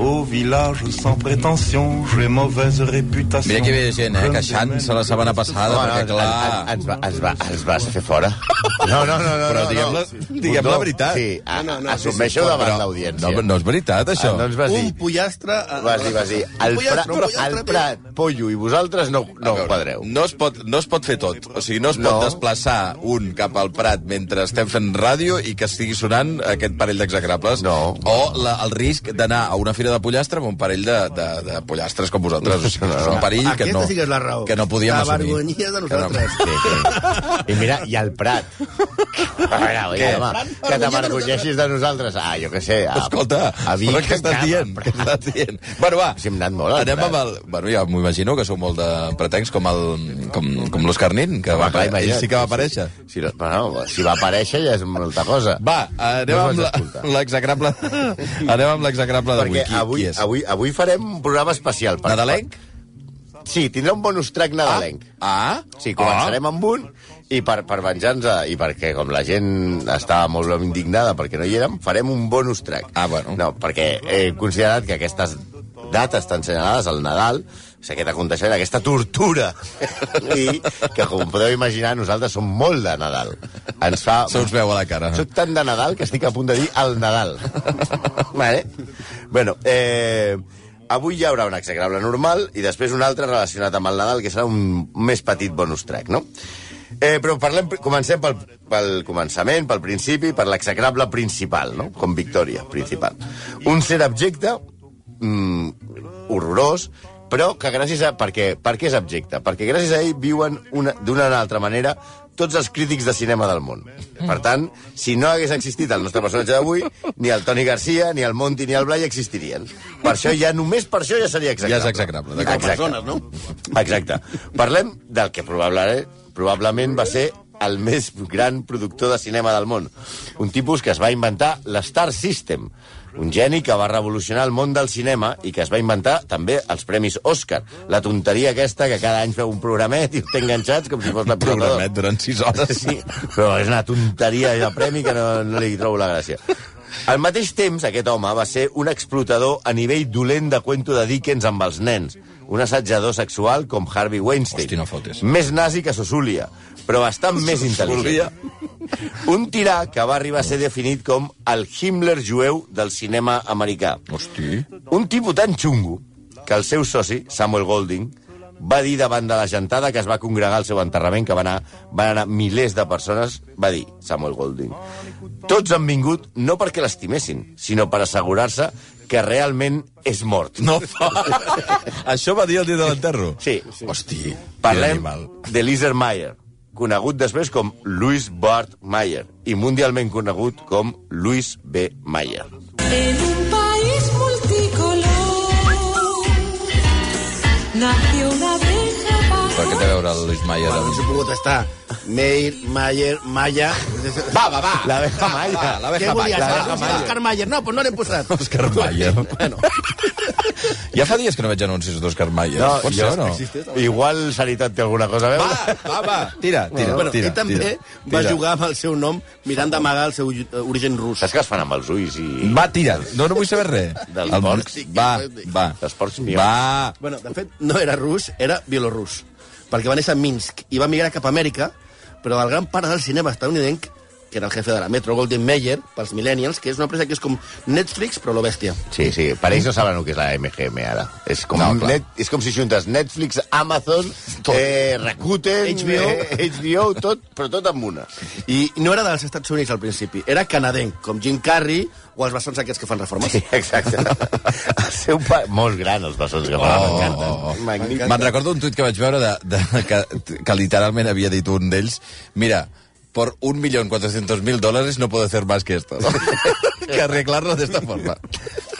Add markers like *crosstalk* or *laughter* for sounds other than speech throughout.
Au village sans prétention, j'ai mauvaise réputation. Mira que bé gent, eh, queixant-se la setmana passada, perquè no, clar... en- en- ens, va, ens, va, ens vas fer fora. No, no, no. no Però no, diguem, no. la, diguem la veritat. Sí, a, No, no, no, assumeixo sí, sí, davant l'audiència. No, no és veritat, això. Ah, no ens vas dir... Un pollastre... a- Vas dir, vas dir, el, pollastre, pra, pollastre, el Prat, Pollo i vosaltres no, no veure, quadreu. No es, pot, no es pot fer tot. O sigui, no es pot No. desplaçar un cap al Prat mentre estem fent ràdio i que estigui sonant aquest parell d'execrables. No. O la, el risc d'anar a una fira de pollastre amb un parell de, de, de pollastres com vosaltres. O *laughs* sigui, no, és un perill que no, sí que és la raó. que no podíem La assumir. vergonyia de Que no- nosaltres. Sí, sí. I mira, i el Prat. A veure, oi, home, que t'amargonyeixis de nosaltres. Ah, jo què sé. A, Escolta, a Vic, però què estàs cap, dient? Què estàs dient? Bueno, va. Sí, anat molt Anem Prat. amb el... Bueno, ja m'ho imagino que sou molt de pretencs com el, com, com l'Òscar Nin, que va, clar, ell sí que va aparèixer. Si, no, bueno, si va aparèixer ja és molta cosa. Va, anem No amb la- l'execrable... *laughs* anem amb l'execrable d'avui. Perquè Qui, avui, qui és? avui, avui farem un programa especial. Per, Nadalenc? Sí, tindrà un bonus track nadalenc. Ah? Sí, començarem amb un i per, per venjar-nos, i perquè com la gent estava molt indignada perquè no hi érem, farem un bonus track. Ah, bueno. No, perquè he considerat que aquestes dates tan senyalades, el Nadal, o sigui, aquest aconteixement, aquesta tortura, i que, com podeu imaginar, nosaltres som molt de Nadal. Ens fa... Se us veu a la cara. Soc tan de Nadal que estic a punt de dir el Nadal. vale? Bueno, eh, avui hi haurà un execrable normal i després un altre relacionat amb el Nadal, que serà un més petit bonus track, no? Eh, però parlem, comencem pel, pel començament, pel principi, per l'execrable principal, no? Com Victòria, principal. Un ser abjecte, mm, horrorós, però que gràcies a... Per què, per què és abjecte? Perquè gràcies a ell viuen una- d'una o altra manera tots els crítics de cinema del món. Per tant, si no hagués existit el nostre personatge d'avui, ni el Toni Garcia, ni el Monti, ni el Blai existirien. Per això ja, només per això ja seria execrable. Ja és execrable, d'acord. Exacte. Persones, no? Exacte. Parlem del que probablement, probablement va ser el més gran productor de cinema del món. Un tipus que es va inventar l'Star System, un geni que va revolucionar el món del cinema i que es va inventar també els premis Òscar. La tonteria aquesta que cada any feu un programet i ho té enganxats com si fos la Programet durant 6 hores. Sí, però és una tonteria de premi que no, no li trobo la gràcia. Al mateix temps, aquest home va ser un explotador a nivell dolent de cuento de Dickens amb els nens. Un assajador sexual com Harvey Weinstein. Hosti, no. Més nazi que Sosulia, però bastant més intel·ligent. Un tirà que va arribar a ser definit com el Himmler jueu del cinema americà. Hosti. Un tipus tan xungo que el seu soci, Samuel Golding, va dir davant de la gentada que es va congregar al seu enterrament, que van anar, van anar milers de persones, va dir Samuel Golding. Tots han vingut no perquè l'estimessin, sinó per assegurar-se que realment és mort. No fa... *laughs* Això va dir el dia de l'enterro? Sí. Hosti, Parlem de Lizer Mayer, conegut després com Louis Bart Mayer i mundialment conegut com Louis B. Mayer. En un país multicolor nació una abeja Però què té a veure el Luis Mayer? Bueno, no s'ha pogut estar. Meir, Mayer, Maya... Va, va, va! L'abeja Mayer. Va, l'abeja Què volia Mayer. ser? Mayer. Oscar Mayer. No, doncs no l'hem posat. Òscar Mayer. Bueno, *laughs* Ja fa dies que no veig anuncis d'Òscar Mayer. No, Pot jo- ser no? Igual Sanitat té alguna cosa a veure. Va, va, va. Tira, tira, bueno, tira. ell també tira, va tira. jugar amb el seu nom mirant d'amagar el seu eh, origen rus. Saps que es fan amb els ulls i... Va, tira. No, no vull saber res. Dels El- porcs. Va, va. Dels porcs mions. Va. Bueno, de fet, no era rus, era bielorrus. Perquè va néixer a Minsk i va migrar cap a Amèrica, però el gran pare del cinema estadounidenc, que era el jefe de la Metro Golden Mayer, pels millennials, que és una empresa que és com Netflix, però lo bèstia. Sí, sí, per ells no saben el que és la MGM ara. És com, No, clar. net, és com si juntes Netflix, Amazon, eh, Rakuten, HBO. eh, HBO, tot, però tot amb una. I no era dels Estats Units al principi, era canadenc, com Jim Carrey o els bastons aquests que fan reformes. Sí, exacte. *laughs* El seu pa... Molt gran, els bessons que fan. Oh, M'encanten. oh, oh. Me'n recordo un tuit que vaig veure de, de, que, que literalment havia dit un d'ells mira, por un millón cuatrocientos mil dólares no puedo hacer más que esto. ¿no? *laughs* que arreglarlo de esta forma.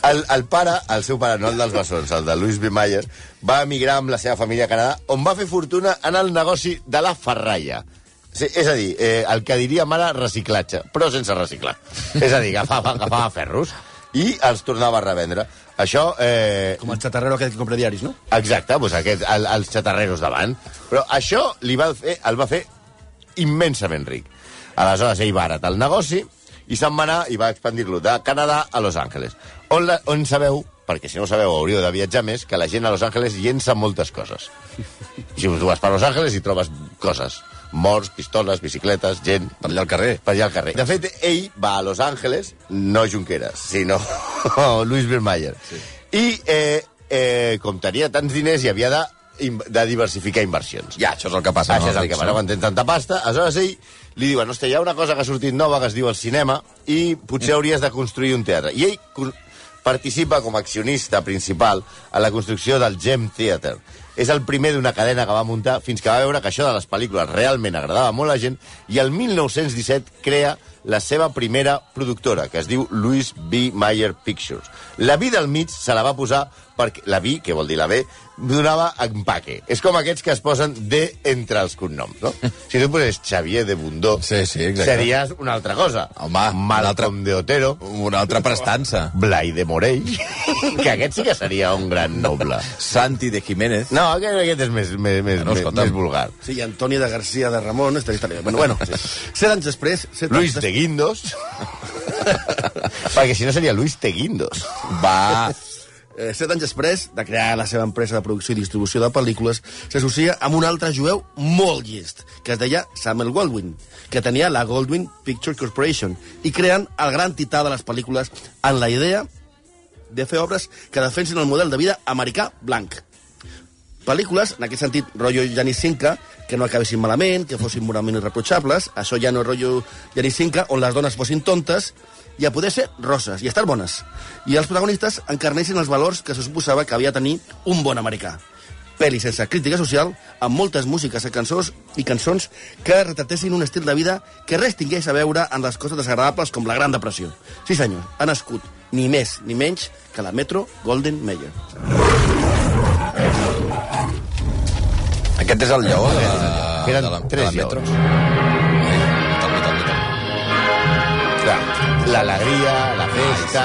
El, el pare, el seu pare, no el dels bessons, el de Louis B. Mayer, va emigrar amb la seva família a Canadà, on va fer fortuna en el negoci de la ferralla. Sí, és a dir, eh, el que diríem ara reciclatge, però sense reciclar. És a dir, agafava, agafava ferros i els tornava a revendre. Això... Eh, Com el xatarrero aquest que compra diaris, no? Exacte, doncs aquest, el, els xatarreros davant. Però això li va fer, el va fer immensament ric. Aleshores, ell va heretar el negoci i se'n va anar i va expandir-lo de Canadà a Los Angeles. On, la, on sabeu, perquè si no ho sabeu hauríeu de viatjar més, que la gent a Los Angeles llença moltes coses. Si tu vas per Los Angeles i trobes coses. Morts, pistoles, bicicletes, gent... Per allà al carrer. Per allà al carrer. De fet, ell va a Los Angeles, no Junqueras, sinó *laughs* Luis Birmayer. Sí. I, eh, eh, com tenia tants diners, hi havia de, de diversificar inversions. Ja, això és el que passa. Això no, és el que passa quan tens tanta pasta. Aleshores ell li diuen, hòstia, hi ha una cosa que ha sortit nova que es diu el cinema i potser hauries de construir un teatre. I ell participa com a accionista principal a la construcció del Gem Theater. És el primer d'una cadena que va muntar fins que va veure que això de les pel·lícules realment agradava molt a la gent i el 1917 crea la seva primera productora, que es diu Louis B. Mayer Pictures. La B del mig se la va posar perquè... La B, que vol dir la B, donava empaque. És com aquests que es posen D entre els cognoms, no? *laughs* Si tu poses Xavier de Bundó, Sí, sí, exacte. series una altra cosa. Home, un Malcolm altre- de Otero, Una altra prestança. *laughs* Blai de Morell, *laughs* que aquest sí que seria un gran noble. Santi de Jiménez. No, aquest, aquest és més, més, més, Bueno, més, vulgar. Sí, i Antoni de Garcia de Ramon, estaria, estaria. Bueno, bueno, sí. set anys després... Set Luis anys de Guindos. *laughs* perquè si no seria Luis de Guindos. Va. Eh, set anys després de crear la seva empresa de producció i distribució de pel·lícules, s'associa amb un altre jueu molt llest, que es deia Samuel Goldwyn, que tenia la Goldwyn Picture Corporation, i creen el gran tità de les pel·lícules en la idea de fer obres que defensin el model de vida americà blanc. Pel·lícules, en aquest sentit, rotllo Janis Cinca, que no acabessin malament, que fossin moralment irreprotxables, això ja no és rotllo Janis Cinca, on les dones fossin tontes, i a poder ser roses i estar bones. I els protagonistes encarnessin els valors que se suposava que havia de tenir un bon americà. Pel·li sense crítica social, amb moltes músiques i cançons i cançons que retratessin un estil de vida que res tingués a veure amb les coses desagradables com la Gran Depressió. Sí, senyor, ha nascut ni més ni menys que la Metro Golden Mayer. Aquest és el lleó de la, Que eren de la, de la metro. l'alegria, la festa,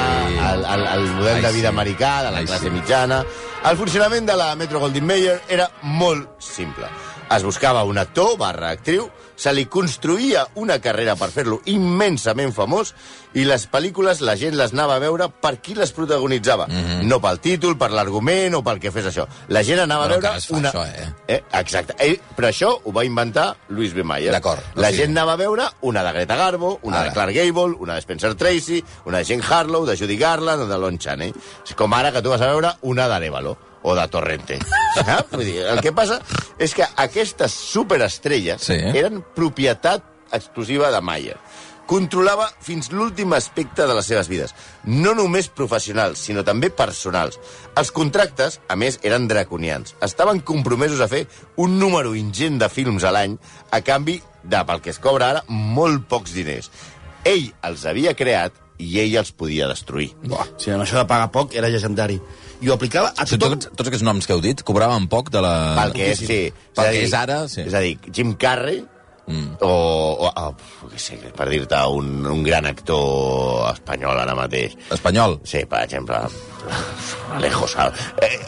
el, el, el model de vida americà, de la classe mitjana... El funcionament de la Metro Goldwyn Mayer era molt simple. Es buscava un actor barra actriu, se li construïa una carrera per fer-lo immensament famós i les pel·lícules la gent les anava a veure per qui les protagonitzava. Mm -hmm. No pel títol, per l'argument o pel que fes això. La gent anava Però a veure fa una... això, eh? eh? Exacte. Ell, però això ho va inventar Louis B. Mayer. D'acord. La sigui- gent anava a veure una de Greta Garbo, una Ara. de Clark Gable, una de Spencer Tracy, una de Jane Harlow, de Judy Garland o de Lon Chaney. És com ara que tu vas a veure una d'Arevalo o de Torrente. Saps? Vull dir, el que passa és que aquestes superestrelles Sí. eren propietat exclusiva de Mayer. Controlava fins l'últim aspecte de les seves vides. No només professionals, sinó també personals. Els contractes, a més, eren draconians. Estaven compromesos a fer un número ingent de films a l'any a canvi de, pel que es cobra ara, molt pocs diners. Ell els havia creat i ell els podia destruir. Buah. Sí, amb això de pagar poc era legendari. I ho aplicava a O tothom... tots, tots aquests noms que heu dit cobraven poc de la... Pel que és, sí. Pel que és ara, sí. És a dir, Jim Carrey, mm. o, o oh, què sé, per dir-te un, un gran actor espanyol ara mateix. Espanyol. Sí, per exemple, Alejo Sanz. Eh,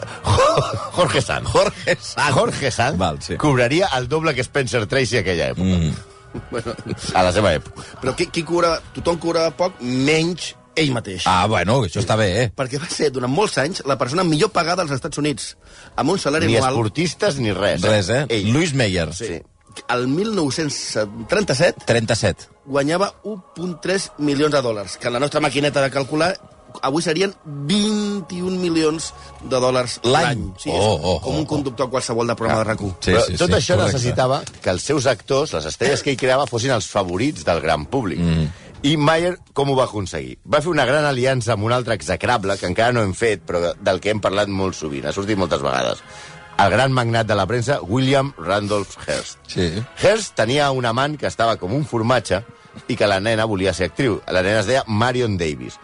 Jorge Sanz. Jorge Sanz. Jorge Sanz Val, sí. cobraria el doble que Spencer Tracy a aquella època. Mm. *laughs* Bueno, A la seva època. però qui, qui cobrava... Tothom cobrava poc, menys ell mateix. Ah, bueno, això està bé, eh? Perquè va ser, durant molts anys, la persona millor pagada als Estats Units, amb un salari Ni anual... esportistes ni res. Res, eh? Ell. Louis Meyer. Sí. El 1937 37. guanyava 1,3 milions de dòlars, que en la nostra maquineta de calcular avui serien 21 milions de dòlars L'any? Sí, és Oh, oh, com oh, un conductor a qualsevol de programa de RAC1. Sí, Però sí, tot sí, això correcte. necessitava que els seus actors, les estrelles que ell creava, fossin els favorits del gran públic. Mm. I Mayer com ho va aconseguir? Va fer una gran aliança amb un altre execrable, que encara no hem fet, però del que hem parlat molt sovint, ha sortit moltes vegades. El gran magnat de la premsa, William Randolph Hearst. Sí. Hearst tenia un amant que estava com un formatge i que la nena volia ser actriu. La nena es deia Marion Davis.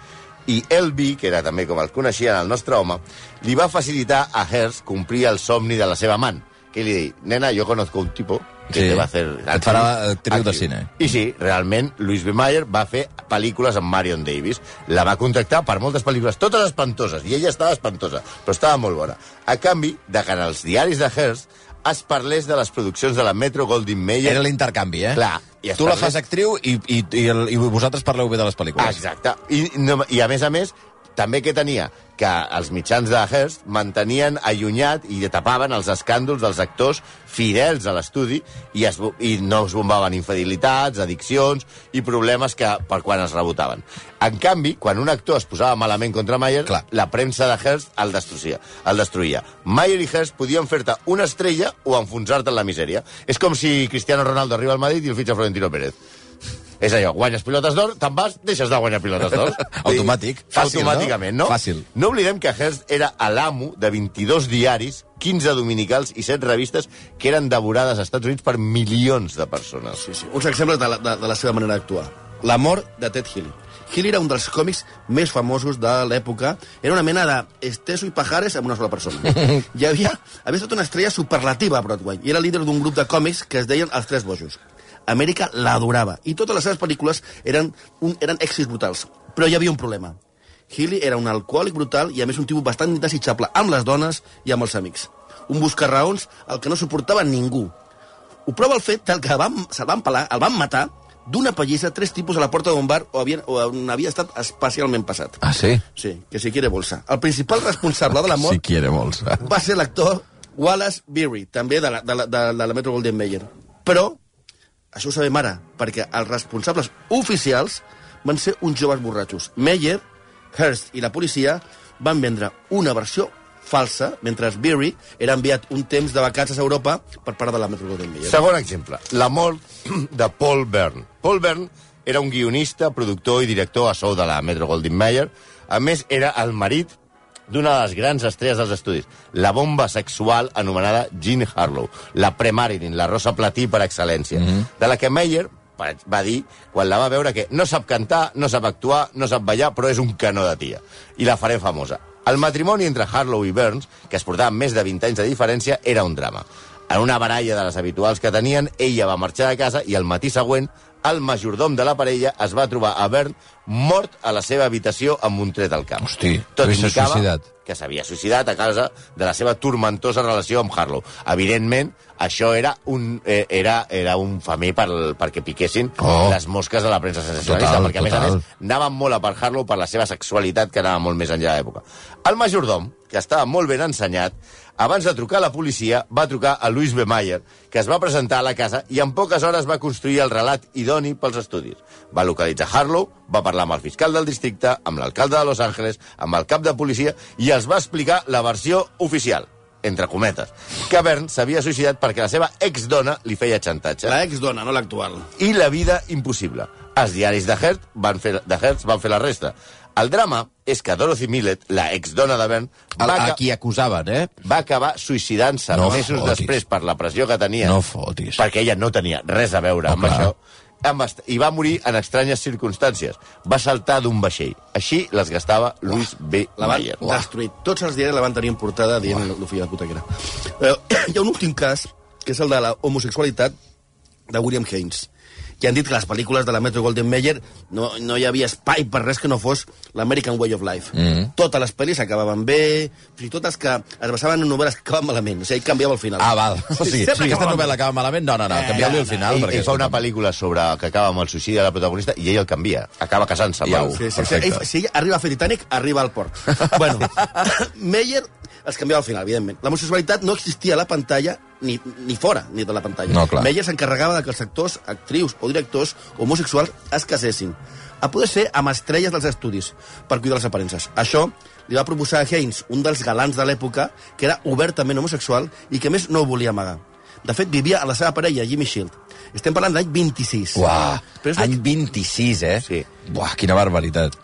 I LB, que era també com el coneixien el nostre home, li va facilitar a Hearst complir el somni de la seva amant. Que li deia, nena, yo conozco un tipo que Sí. te va a hacer... Et farà actriu de cine. I sí, realment, Louis B. Mayer va fer pel·lícules amb Marion Davis. La va contractar per moltes pel·lícules, totes espantoses, i ella estava espantosa, però estava molt bona. A canvi, de que en els diaris de Hearst es parlés de les produccions de la Metro Goldwyn Mayer. Era l'intercanvi, eh? Clar, i tu la parlés- fas actriu i, i, i, el, i vosaltres parleu bé de les pel·lícules. Exacte. I, no, I a més a més, també que tenia que els mitjans de Hearst mantenien allunyat i tapaven els escàndols dels actors fidels a l'estudi i, es, i no es bombaven infidelitats, addiccions i problemes que per quan es rebotaven. En canvi, quan un actor es posava malament contra Mayer, Clar. la premsa de Hearst el destruïa. El destruïa. Mayer i Hearst podien fer-te una estrella o enfonsar-te en la misèria. És com si Cristiano Ronaldo arriba al Madrid i el fitxa Florentino Pérez. És allò, guanyes pilotes d'or, te'n vas, deixes de guanyar pilotes d'or. *laughs* Automàtic. Fàcil, no? Automàticament, no? Fàcil. No oblidem que Hearst era l'amo de 22 diaris, 15 dominicals i 7 revistes que eren devorades als Estats Units per milions de persones. Sí, sí. Uns exemples de la, de, de la seva manera d'actuar. La mort de Ted Healy. Healy era un dels còmics més famosos de l'època. Era una mena de Esteso i Pajares amb una sola persona. *laughs* Hi havia, havia estat una estrella superlativa a Broadway i era líder d'un grup de còmics que es deien Els Tres Bojos. Amèrica l'adorava i totes les seves pel·lícules eren, un, eren èxits brutals. Però hi havia un problema. Healy era un alcohòlic brutal i, a més, un tipus bastant indesitjable amb les dones i amb els amics. Un buscarraons al que no suportava ningú. Ho prova el fet del que van, se'l van pelar, el van matar d'una pallissa tres tipus a la porta d'un bar o havia, o on havia estat especialment passat. Ah, sí? Sí, que si quiere bolsa. El principal responsable de la mort *laughs* Si quiere molts. va ser l'actor Wallace Beery, també de la, de la, de, de la Metro Golden Mayer. Però, això ho sabem ara, perquè els responsables oficials van ser uns joves borratxos. Mayer, Hearst i la policia van vendre una versió falsa, mentre Beery era enviat un temps de vacances a Europa per part de la Metro Golden Mayer. Segon exemple, la mort de Paul Byrne. Paul Byrne era un guionista, productor i director a sou de la Metro Goldwyn Mayer. A més, era el marit d'una de les grans estrelles dels estudis, la bomba sexual anomenada Jean Harlow, la pre-Marilyn, la rosa platí per excel·lència, mm -hmm. de la que Mayer va- dir, quan la va veure, que no sap cantar, no sap actuar, no sap ballar, però és un canó de tia. I la faré famosa. El matrimoni entre Harlow i Burns, que es portaven més de 20 anys de diferència, era un drama. En una baralla de les habituals que tenien, ella va marxar de casa i el matí següent el majordom de la parella es va trobar a Bern mort a la seva habitació amb un tret al cap. Hosti, Tot indicava suïcidat. que s'havia suïcidat a causa de la seva turmentosa relació amb Harlow. Evidentment, això era un, eh, era, era un famer per, perquè piquessin Oh. les mosques de la premsa sensacionalista, Total, perquè a més a més anaven molt a per Harlow per la seva sexualitat, que anava molt més enllà de l'època. El majordom, que estava molt ben ensenyat, abans de trucar a la policia, va trucar a Louis B. Mayer, que es va presentar a la casa i en poques hores va construir el relat idoni pels estudis. Va localitzar Harlow, va parlar amb el fiscal del districte, amb l'alcalde de Los Angeles, amb el cap de policia, i els va explicar la versió oficial, entre cometes, que Bern s'havia suïcidat perquè la seva exdona li feia xantatge La exdona, no l'actual. i la vida impossible. Els diaris de Hertz van fer, de Hertz van fer la resta. El drama és que Dorothy Millet, la exdona de Bern, A, va, a qui acusaven, eh? va acabar suïcidant-se No mesos fotis. després per la pressió que tenia. No fotis. Perquè ella no tenia res a veure Oh, amb clar. això. Amb I va morir en estranyes circumstàncies. Va saltar d'un vaixell. Així les gastava Louis B. La van Mayer. destruir. Tots els diaris la van tenir en portada dient lo filla de puta que era. Eh, *clears throat* hi ha un últim cas, que és el de la homosexualitat de William Haynes que han dit que les pel·lícules de la Metro Golden Mayer no, no hi havia espai per res que no fos l'American Way of Life. Mm -hmm. Totes les pel·lis acabaven bé, fins i tot els que es basaven en novel·les que acabaven malament. O sigui, canviava el final. Ah, val. O sigui, sempre aquesta acabaven novel·la acaba malament? No, no, no, canvieu-li el final. Ell, perquè ell fa una pel·lícula sobre que acaba amb el suïcidi de la protagonista i ell el canvia. Acaba casant-se amb Ja Sí, sí, sí. Perfecte. Ell, si ell arriba a fer Titanic, arriba al port. *laughs* bueno, Meyer els canviava al final, evidentment. L'homosexualitat no existia a la pantalla ni, ni fora ni de la pantalla. No, clar. Meyer s'encarregava de que els actors, actrius o directors homosexuals es casessin. A poder ser amb estrelles dels estudis per cuidar les aparences. Això li va proposar a Haynes, un dels galants de l'època, que era obertament homosexual i que més no ho volia amagar. De fet, vivia a la seva parella, Jimmy Shield. Estem parlant d'any 26. Uah, Però és any 26, eh? Sí. Buah, quina barbaritat.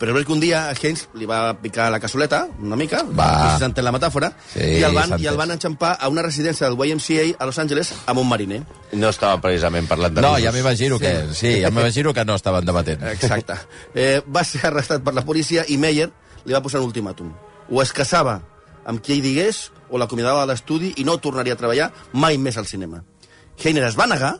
Però és que un dia a Haynes li va picar la cassoleta, una mica, Va. no sé si s'entén la metàfora, Sí, i, el van, i el van enxampar a una residència del YMCA a Los Angeles amb un mariner. No estava precisament parlant de No, ja m'imagino que... Sí, ja m'imagino que no estaven debatent. Exacte. Eh, va ser arrestat per la policia i Meyer li va posar un ultimàtum. O es casava amb qui ell digués o l'acomiadava a l'estudi i no tornaria a treballar mai més al cinema. Heiner es va negar,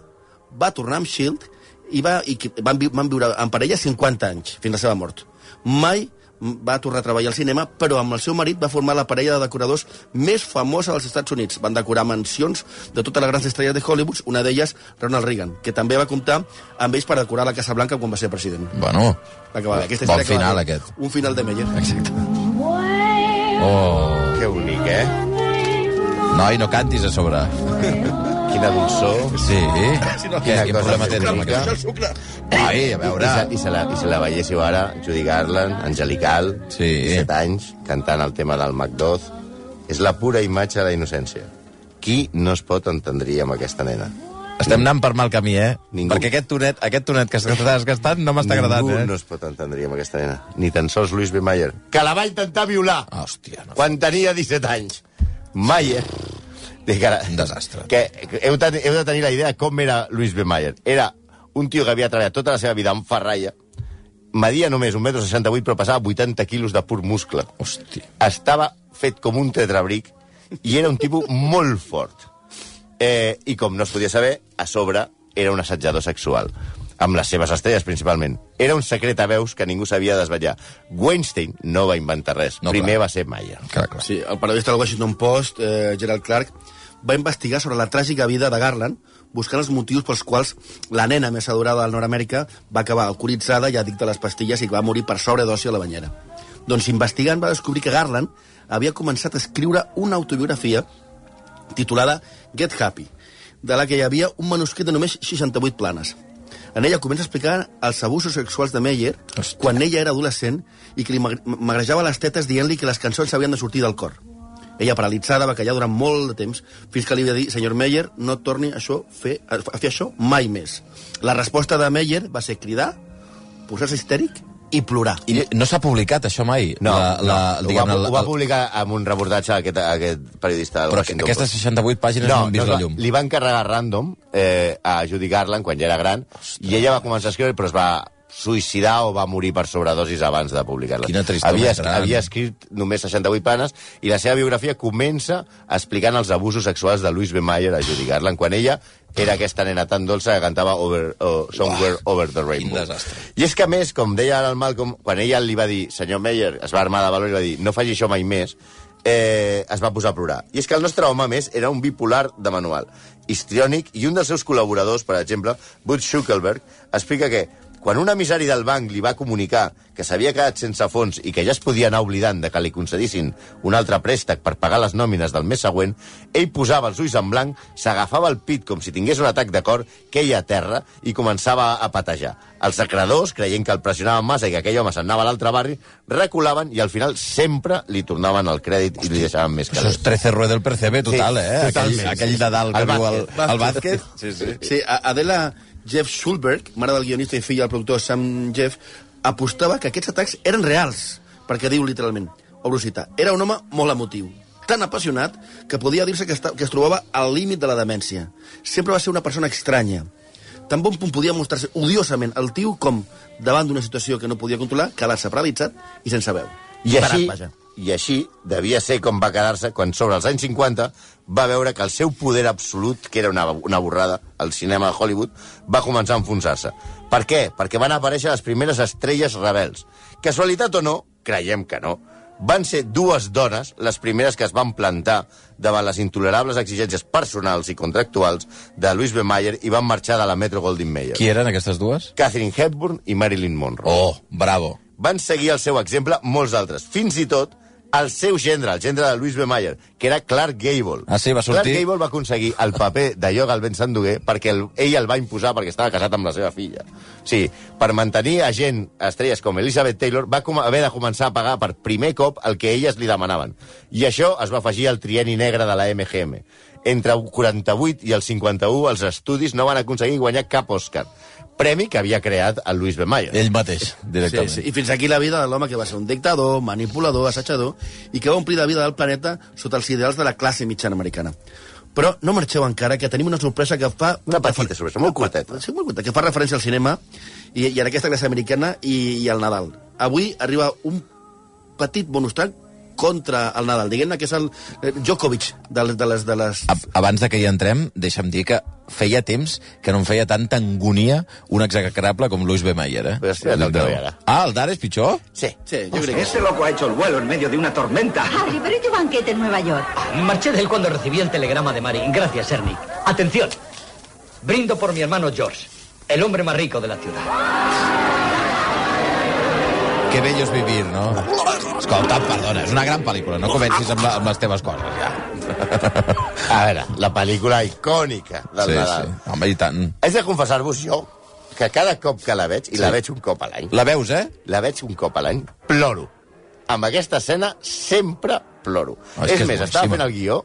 va tornar amb Shield i, va, i van, vi- van viure en parella 50 anys, fins a la seva mort. Mai va tornar a treballar al cinema, però amb el seu marit va formar la parella de decoradors més famosa dels Estats Units. Van decorar mansions de totes les grans estrelles de Hollywood, una d'elles Ronald Reagan, que també va comptar amb ells per decorar la Casa Blanca quan va ser president. Bueno, Va acabar. Aquesta Bon final, aquest. Un final de Meyer. exacte. Oh, Que bonic, eh? noi, no cantis a sobre. *laughs* Quina dolçor. Sí? Quina Què, quin cosa problema tens amb aquest? Ai, a I veure... se, i, se la, I se la veiéssiu ara, Judy Garland, angelical, Sí. 17 anys, cantant el tema del Macduff. És la pura imatge de la innocència. Qui no es pot entendrir amb aquesta nena? Estem anant per mal camí, eh? Ningú. Perquè aquest tonet, aquest tonet que estàs gastant no m'està agradant, Ningú eh? no es pot entendrir amb aquesta nena. Ni tan sols Louis B. Mayer, que la va intentar violar Hòstia, no. quan tenia 17 anys. Mayer... Dic ara, Un desastre. Que, heu, de, heu de tenir la idea de com era Louis B. Mayer. Era un tio que havia treballat tota la seva vida en ferralla, media només 1,68 m, però passava 80 quilos de pur muscle. Hòstia. Estava fet com un tetrabric i era un tipus molt fort. Eh, I com no es podia saber, a sobre era un assetjador sexual amb les seves estrelles, principalment. Era un secret a veus que ningú sabia desvetllar. Weinstein no va inventar res. No, Primer clar. va ser Mayer. Clar, clar. Sí, el periodista del Washington Post, eh, Gerald Clark, va investigar sobre la tràgica vida de Garland, buscant els motius pels quals la nena més adorada del Nord-Amèrica va acabar alcoholitzada i addicta a les pastilles i que va morir per sobredosi a la banyera. Doncs investigant va descobrir que Garland havia començat a escriure una autobiografia titulada Get Happy, de la que hi havia un manuscrit de només 68 planes. En ella comença a explicar els abusos sexuals de Meyer Hòstia. quan ella era adolescent i que li mag- magrejava les tetes dient-li que les cançons havien de sortir del cor. Ella, paralitzada, va callar durant molt de temps, fins que li va dir, senyor Meyer, no torni a, això, fer, a fer això mai més. La resposta de Meyer va ser cridar, posar-se histèric i plorar. I no s'ha publicat això mai? No, la, la, no. diguem, ho, va, el- ho va publicar amb un reportatge aquest, aquest periodista del Però Washington aquestes Post. 68 pàgines no, han vist es la va- llum. Li van encarregar random eh, a Judy Garland quan ja era gran i ella va començar a escriure però es va suïcidar o va morir per sobredosis abans de publicar-la. Quina tristor havia, havia escrit només 68 planes i la seva biografia comença explicant els abusos sexuals de Louis B. Mayer a Judy Garland quan ella era aquesta nena tan dolça que cantava over, oh, Somewhere Over the Rainbow. desastre. I és que, a més, com deia ara el Malcolm, quan ella li va dir, senyor Meyer, es va armar de valor i va dir, no faci això mai més, eh, es va posar a plorar. I és que el nostre home, més, era un bipolar de manual, histriònic, i un dels seus col·laboradors, per exemple, Butch Schuckelberg, explica que quan un emissari del banc li va comunicar que s'havia quedat sense fons i que ja es podia anar oblidant de que li concedissin un altre préstec per pagar les nòmines del mes següent, ell posava els ulls en blanc, s'agafava el pit com si tingués un atac de cor, queia a terra i començava a patejar. Els acreedors, creient que el pressionaven massa i que aquell home se'n anava a l'altre barri, reculaven i al final sempre li tornaven el crèdit i li deixaven més Això és calés. 13 rueda del percebe total, Sí, eh? Aquell, totalment, aquell sí. Nadal que El viu al, bàsquet. Sí, sí. Sí, Adela Jeff Schulberg, mare del guionista i fill del productor Sam Jeff, apostava que aquests atacs eren reals, perquè diu literalment, obro citar, era un home molt emotiu, tan apassionat que podia dir-se que, que es trobava al límit de la demència. Sempre va ser una persona estranya. Tan bon punt podia mostrar-se odiosament el tio com, davant d'una situació que no podia controlar, quedar-se paralitzat i sense veu. I Parat, així, vaja. I així devia ser com va quedar-se quan sobre els anys 50 va veure que el seu poder absolut, que era una, una borrada, al cinema de Hollywood, va començar a enfonsar-se. Per què? Perquè van aparèixer les primeres estrelles rebels. Casualitat o no, creiem que no, van ser dues dones les primeres que es van plantar davant les intolerables exigències personals i contractuals de Louis B. Mayer i van marxar de la Metro Goldwyn Mayer. Qui eren aquestes dues? Catherine Hepburn i Marilyn Monroe Oh, bravo. van seguir el seu exemple molts altres. Fins i tot el seu gendre, el gendre de Louis B. Mayer, que era Clark Gable. Ah, sí, va sortir? Clark Gable va aconseguir el paper de Yoga al Ben Sanduguer perquè el, ell el va imposar perquè estava casat amb la seva filla. Sí, per mantenir a gent, estrelles com Elizabeth Taylor, va com haver de començar a pagar per primer cop el que elles li demanaven. I això es va afegir al trieni negre de la MGM. Entre el 48 i el 51 els estudis no van aconseguir guanyar cap Òscar. Premi que havia creat el Louis B. Mayer. Ell mateix, Sí, directament. sí. I fins aquí la vida de l'home que va ser un dictador, manipulador, assetjador, i que va omplir la vida del planeta sota els ideals de la classe mitjana americana. Però no marxeu encara, que tenim una sorpresa que fa... Una petita sorpresa, molt curteta. Sí, molt curta, que fa referència al cinema i, i a aquesta classe americana i, i al Nadal. Avui arriba un petit bonus track contra el Nadal. Diguem-ne que és el eh, Djokovic de, les- de les... De les... Abans de que hi entrem, deixa'm dir que feia temps que no em feia tanta angonia un execrable com Luis B. Mayer, eh? Espera't el que ve ara. Ah, el d'ara és pitjor? Sí. Sí, yo creo que Ese loco ha hecho el vuelo en medio de una tormenta. Harry, pero ¿y tu banquete en Nueva York? Marché de él cuando recibí el telegrama de Mari. Gracias, Ernie. Atención. Brindo por mi hermano George, el hombre más rico de la ciudad. Que bello és vivir, no? Escolta, perdona, és una gran pel·lícula, no comencis amb, la, amb les teves coses, ja. *laughs* A veure, la pel·lícula icònica del sí, Nadal. sí. Home, i tant. Haig de confessar-vos jo que cada cop que la veig, i Sí. la veig un cop a l'any, La veus, eh? la veig un cop a l'any, ploro. Amb aquesta escena sempre ploro. Oh, és és, més, estava boníssima. fent el guió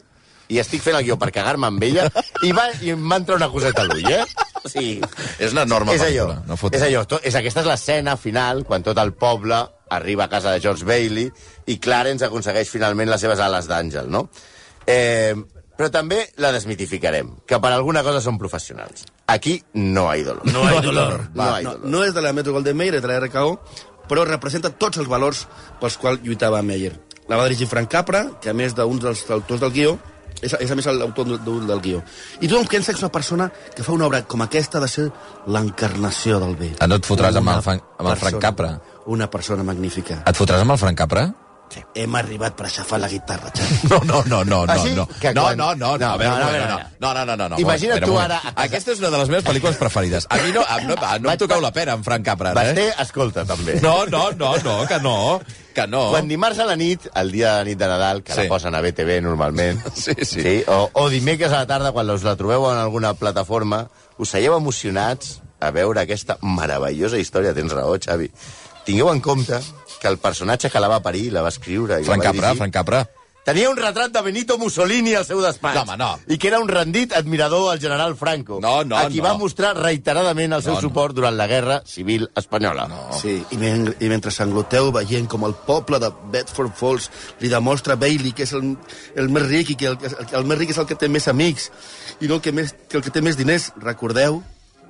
i estic fent el guió per cagar-me amb ella i va i m'entra una coseta a l'ull, eh? O sigui, És una enorme és allò, pel·lícula. No fotis. és allò, to, és, aquesta és l'escena final, quan tot el poble arriba a casa de George Bailey i Clarence aconsegueix finalment les seves ales d'àngel, no? Eh, però també la desmitificarem, que per alguna cosa són professionals. Aquí no hay dolor. no hay dolor. No Va, no, dolor. no és de la Metro Golden Mayer, de la RKO, però representa tots els valors pels quals lluitava Meyer. La va dirigir Frank Capra, que a més d'un dels autors del guió, és, és a més l'autor del, del guió. I tothom pensa que és una persona que fa una obra com aquesta de ser l'encarnació del bé. Ah, no et fotràs amb el Una amb el Frank Capra? Una persona magnífica. Et fotràs amb el Frank Capra? Hem arribat per aixafar la guitarra, Xavi. *laughs* No, no, no, no, no, sí? no. Que No, quan- no, no, no, No, a veure, no, no, no, no, no, no, no, no. Imagina't tu ara a casa- Aquesta és una de les meves pel·lícules preferides. A mi no, a, no, no em toqueu la pera amb Frank Capra, ara, Basté, eh? escolta, també. No, no, no, no, que no, que no. Quan dimarts a la nit, el dia de la nit de Nadal, que Sí. la posen a BTV normalment, *laughs* Sí, sí. sí o, o dimecres a la tarda, quan us la trobeu en alguna plataforma, us seieu emocionats a veure aquesta meravellosa història. Tens raó, Xavi. Tingueu en compte que el personatge que la va parir, la va escriure... I Frank la va Capra, dirigir, Frank Capra. Tenia un retrat de Benito Mussolini al seu despatx. No, home, no. I que era un rendit admirador al general Franco. No, no, a qui no. va mostrar reiteradament el seu No, no. suport durant la Guerra Civil Espanyola. No. Sí, i, men i mentre s'engloteu veient com el poble de Bedford Falls li demostra a Bailey que és el, el més ric i que el, el, el més ric és el que té més amics i no el que, més, que el que té més diners, recordeu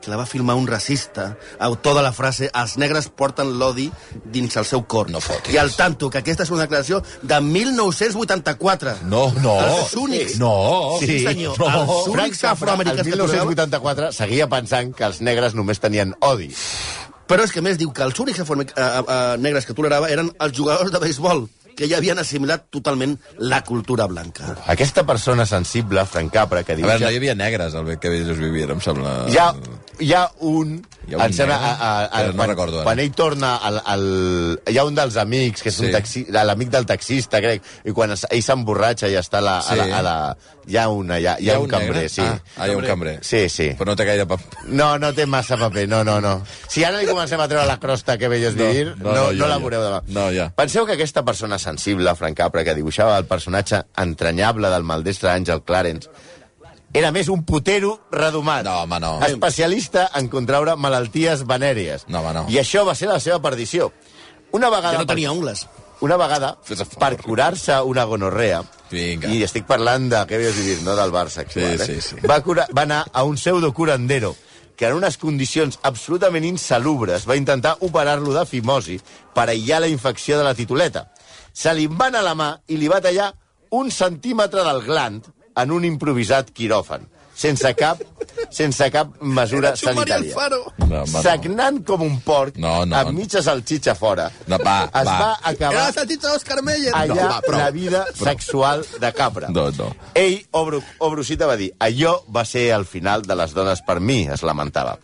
que la va filmar un racista, autor de la frase els negres porten l'odi dins el seu cor. No fotis. I al tanto, que aquesta és una declaració de 1984. No, no. Els únics. No. Sí, senyor. No. Els únics el afroamericans que trobeu... 1984, seguia pensant que els negres només tenien odi. Però és que a més diu que els únics afroame- eh, eh, negres que tolerava eren els jugadors de béisbol, que ja havien assimilat totalment la cultura blanca. Aquesta persona sensible, Frank Capra, que A diu... veure, no ja, hi havia negres al que ells vivien, em sembla... ha, hi ha un... Hi ha un em sembla, a, a, a, no quan, recordo ara. quan ell torna al, al... Hi ha un dels amics, que és Sí. un taxi, l'amic del taxista, crec, i quan es, ell s'emborratxa i està a la, a la, Sí. a la... Hi ha, una, hi ha, hi ha, un cambrer, negre? sí. Ah, ah, hi ha un cambrer. Sí, sí. Però no té gaire... pap... No, no té massa paper, no, no, no. Si ara li comencem a treure la crosta que és No, vivir, no, no, no, no, ja, la veureu demà. No, ja. Penseu que aquesta persona sensible, Frank Capra, que dibuixava el personatge entranyable del maldestre Àngel Clarence, era més un putero redomat. No, home, no. Especialista en contraure malalties venèries. No, home, no. I això va ser la seva perdició. Una vegada... Ja no tenia ungles. Una vegada, per curar-se una gonorrea, Vinga. i estic parlant de què havies vivir, no del Barça actual, Sí, eh? sí, sí. Va, curar, va anar a un pseudocurandero que en unes condicions absolutament insalubres va intentar operar-lo de fimosi per aïllar la infecció de la tituleta. Se li va anar la mà i li va tallar un centímetre del gland en un improvisat quiròfan, sense cap, sense cap mesura sanitària. No, home, no. Sagnant com un porc, No, no. amb mitja salxitxa fora, No, va, es va. va Era acabar la saltitza d'Òscar Meyer. allà No, va, prou. la vida sexual de Capra. No, no. Ell, Obru, Obrusita, va dir allò va ser el final de les dones per mi, es lamentava.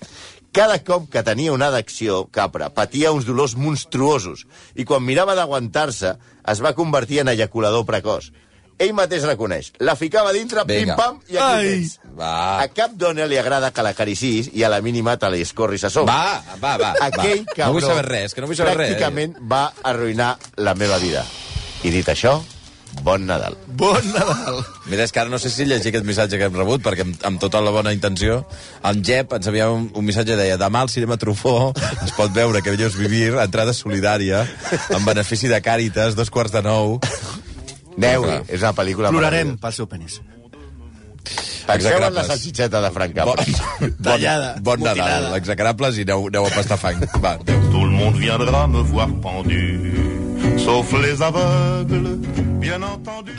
Cada cop que tenia una adacció, Capra patia uns dolors monstruosos i quan mirava d'aguantar-se es va convertir en ejaculador precoç. Ell mateix reconeix. La ficava dintre, Vinga. pim-pam, i aquí Ai. tens. Va. A cap dona li agrada que l'acaricis i a la mínima te li escorris a sobre. Va, va, va. Aquell va. cabró No vull saber res, que no vull saber res. pràcticament va arruïnar la meva vida. I dit això, bon Nadal. Bon Nadal. Mira, és que ara no sé si llegir aquest missatge que hem rebut, perquè amb, amb tota la bona intenció, en Jep ens havia un, un missatge que deia demà al cinema Trufó es pot veure que bellos vivir, entrada solidària, en benefici de Càritas, dos quarts de nou. Clar. és una pel·lícula... Plorarem pel seu penis. En la Execrables. salsitxeta de Frank Bon, Capra. *laughs* bon, Tallada, bon Nadal, mutilada. execrables, i aneu, aneu a pastar fang. Va, adéu. Tout le monde viendra me voir pendu, sauf les aveugles, bien entendu.